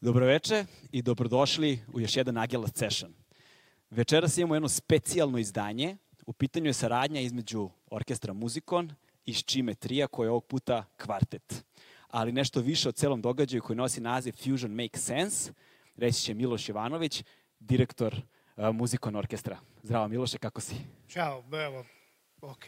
Dobroveče i dobrodošli u još jedan Agila Session. Večeras imamo jedno specijalno izdanje. U pitanju je saradnja između orkestra Muzikon i Ščime Trija, koja je ovog puta kvartet. Ali nešto više o celom događaju koji nosi naziv Fusion Makes Sense, reći će Miloš Jovanović, direktor uh, Muzikon orkestra. Zdravo Miloše, kako si? Ćao, evo, ok.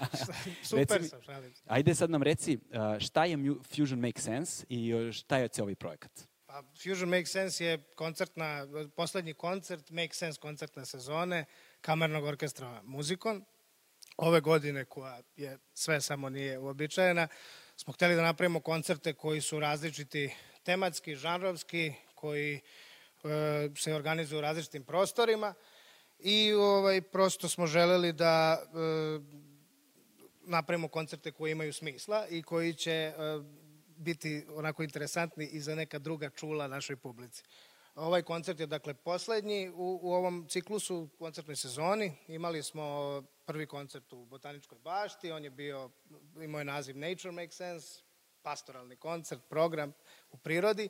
Super mi- sam, šalim se. Ajde sad nam reci uh, šta je Fusion Makes Sense i uh, šta je ovaj projekat? Pa, Fusion Make Sense je koncertna, poslednji koncert Make Sense koncertne sezone kamernog orkestra Muzikon. Ove godine, koja je sve samo nije uobičajena, smo hteli da napravimo koncerte koji su različiti tematski, žanrovski, koji e, se organizuju u različitim prostorima i ovaj, prosto smo želeli da e, napravimo koncerte koji imaju smisla i koji će e, biti onako interesantni i za neka druga čula našoj publici. Ovaj koncert je dakle poslednji u, u ovom ciklusu, koncertnoj sezoni. Imali smo prvi koncert u Botaničkoj bašti, on je bio, imao je naziv Nature Makes Sense, pastoralni koncert, program u prirodi.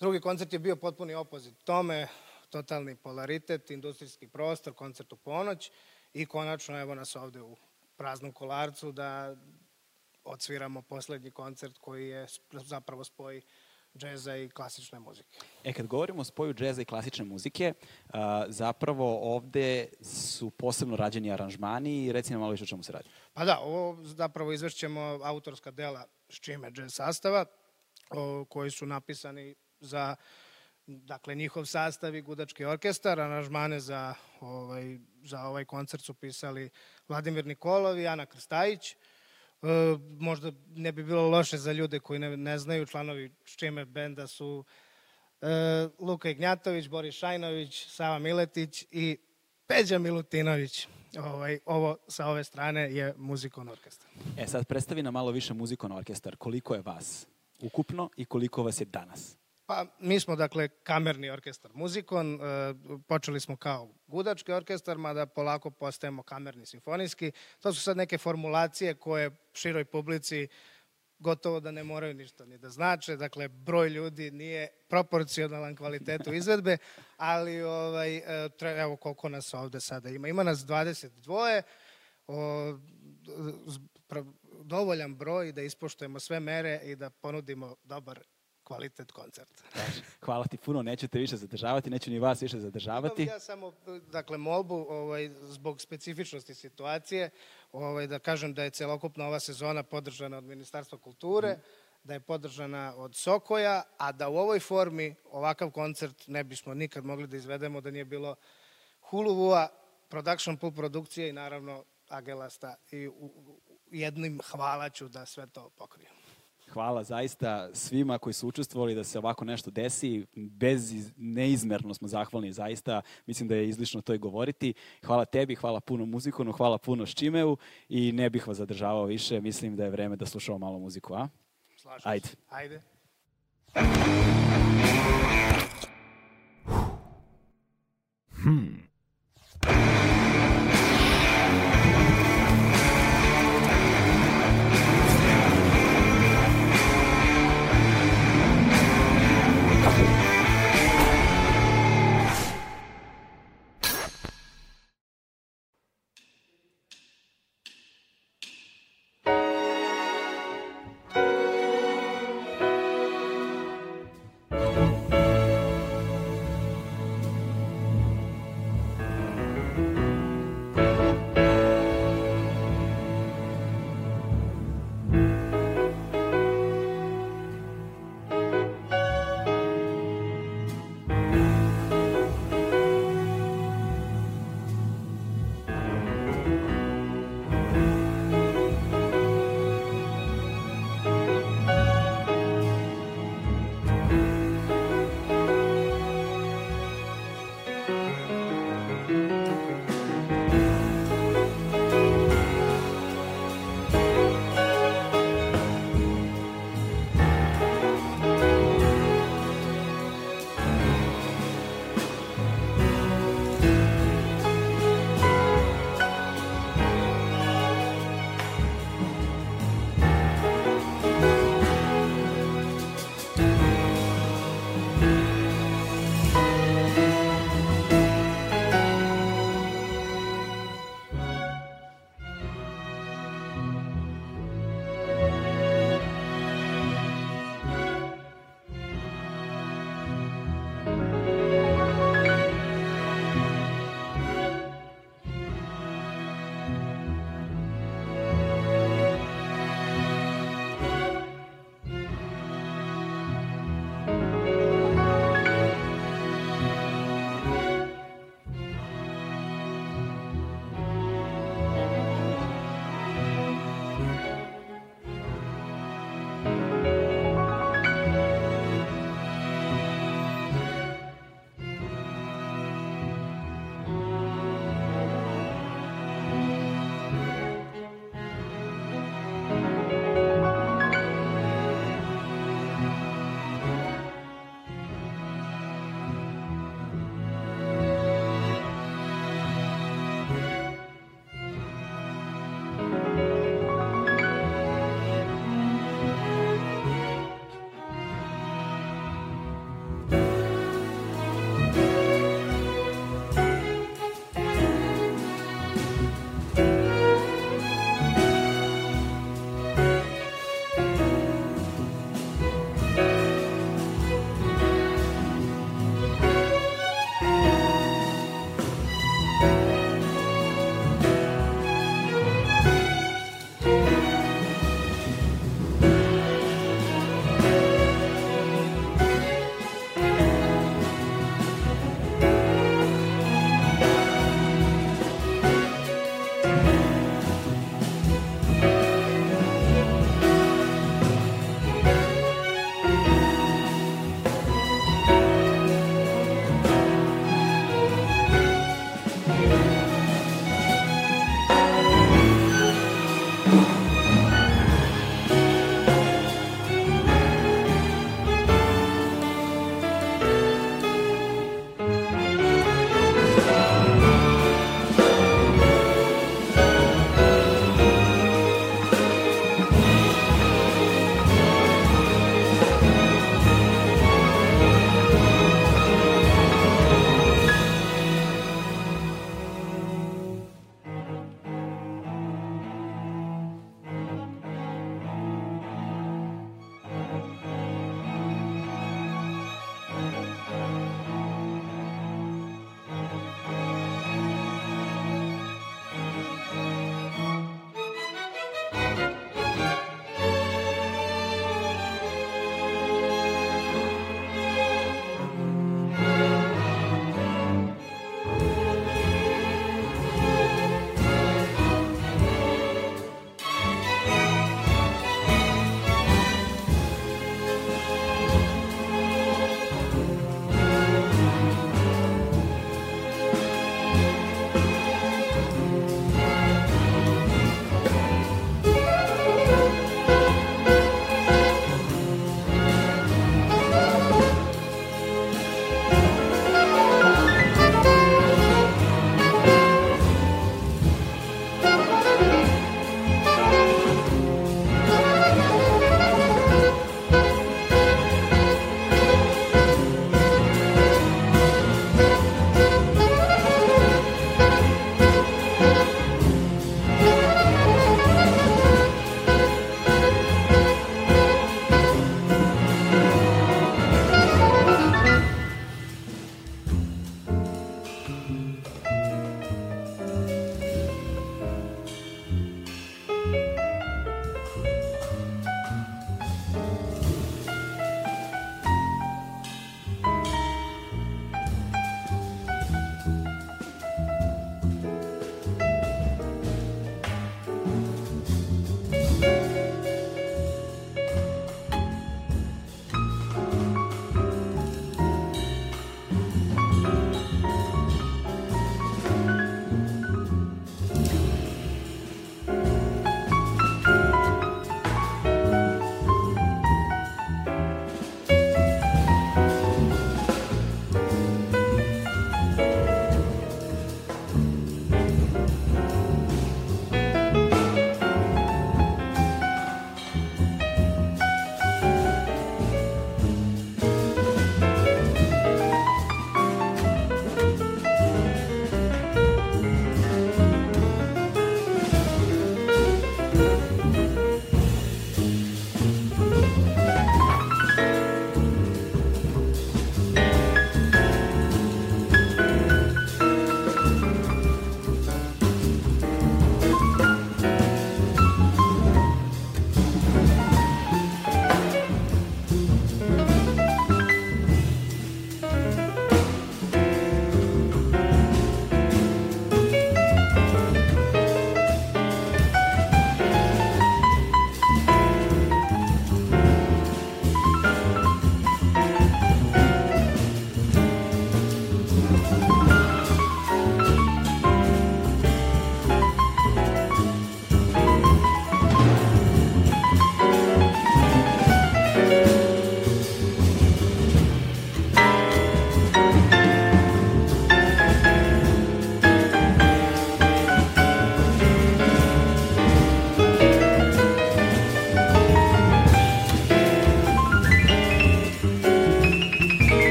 Drugi koncert je bio potpuni opozit tome, totalni polaritet, industrijski prostor, koncert u ponoć i konačno evo nas ovde u praznom kolarcu da odsviramo poslednji koncert koji je zapravo spoj džeza i klasične muzike. E, kad govorimo o spoju džeza i klasične muzike, uh, zapravo ovde su posebno rađeni aranžmani i reci nam malo više o čemu se radi. Pa da, ovo zapravo izvršćemo autorska dela Ščime jazz sastava, o, koji su napisani za dakle njihov sastav i gudački orkestar, aranžmane za ovaj, za ovaj koncert su pisali Vladimir Nikolov i Ana Krstajić. E, možda ne bi bilo loše za ljude koji ne, ne znaju, članovi Ščime benda su e, Luka Ignjatović, Boris Šajnović, Sava Miletić i Peđa Milutinović. Ovaj, ovo sa ove strane je muzikon orkestar. E, sad predstavi nam malo više muzikon orkestar. Koliko je vas ukupno i koliko vas je danas? Pa, mi smo, dakle, kamerni orkestar Muzikon. E, počeli smo kao gudački orkestar, mada polako postajemo kamerni simfonijski. To su sad neke formulacije koje široj publici gotovo da ne moraju ništa ni da znače. Dakle, broj ljudi nije proporcionalan kvalitetu izvedbe, ali ovaj, e, evo koliko nas ovde sada ima. Ima nas 22, o, dovoljan broj da ispoštujemo sve mere i da ponudimo dobar kvalitet koncerta. Kaže, hvala ti puno, neću te više zadržavati, neću ni vas više zadržavati. Imam ja samo, dakle, molbu ovaj, zbog specifičnosti situacije, ovaj, da kažem da je celokupna ova sezona podržana od Ministarstva kulture, da je podržana od Sokoja, a da u ovoj formi ovakav koncert ne bismo nikad mogli da izvedemo da nije bilo Huluvua, Production Pool produkcije i naravno Agelasta i u, jednim hvala ću da sve to pokriju. Hvala zaista svima koji su učestvovali da se ovako nešto desi. Bez, iz- neizmerno smo zahvalni zaista. Mislim da je izlično to i govoriti. Hvala tebi, hvala puno muzikonu, hvala puno Ščimeu i ne bih vas zadržavao više. Mislim da je vreme da slušamo malo muziku, a? Slažem Ajde. se. Ajde.